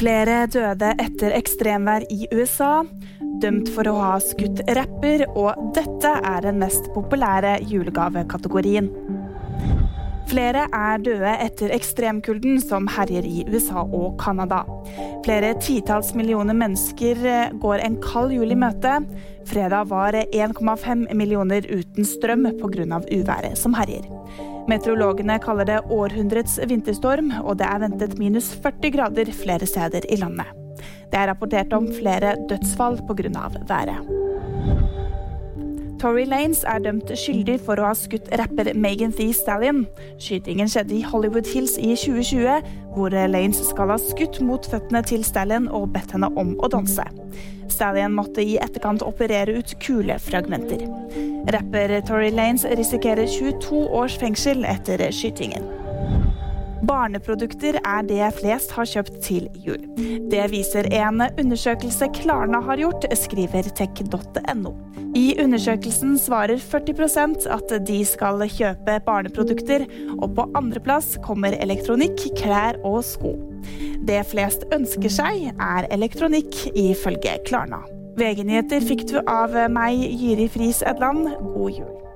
Flere døde etter ekstremvær i USA. Dømt for å ha skutt rapper, og dette er den mest populære julegavekategorien. Flere er døde etter ekstremkulden som herjer i USA og Canada. Flere titalls millioner mennesker eh, går en kald jul i møte. Fredag var 1,5 millioner uten strøm pga. uværet som herjer. Meteorologene kaller det århundrets vinterstorm, og det er ventet minus 40 grader flere steder i landet. Det er rapportert om flere dødsfall pga. været. Tory Lanes er dømt skyldig for å ha skutt rapper Megan Thee Stallion. Skytingen skjedde i Hollywood Hills i 2020, hvor Lanes skal ha skutt mot føttene til Stallion og bedt henne om å danse. Stallion måtte i etterkant operere ut kulefragmenter. Rapper Tory Lanes risikerer 22 års fengsel etter skytingen. Barneprodukter er det flest har kjøpt til jul. Det viser en undersøkelse Klarna har gjort, skriver tech.no. I undersøkelsen svarer 40% at de skal kjøpe barneprodukter, og på andreplass kommer elektronikk, klær og sko. Det flest ønsker seg, er elektronikk, ifølge Klarna. VG-nyheter fikk du av meg, Jyri Friis Edland. God jul.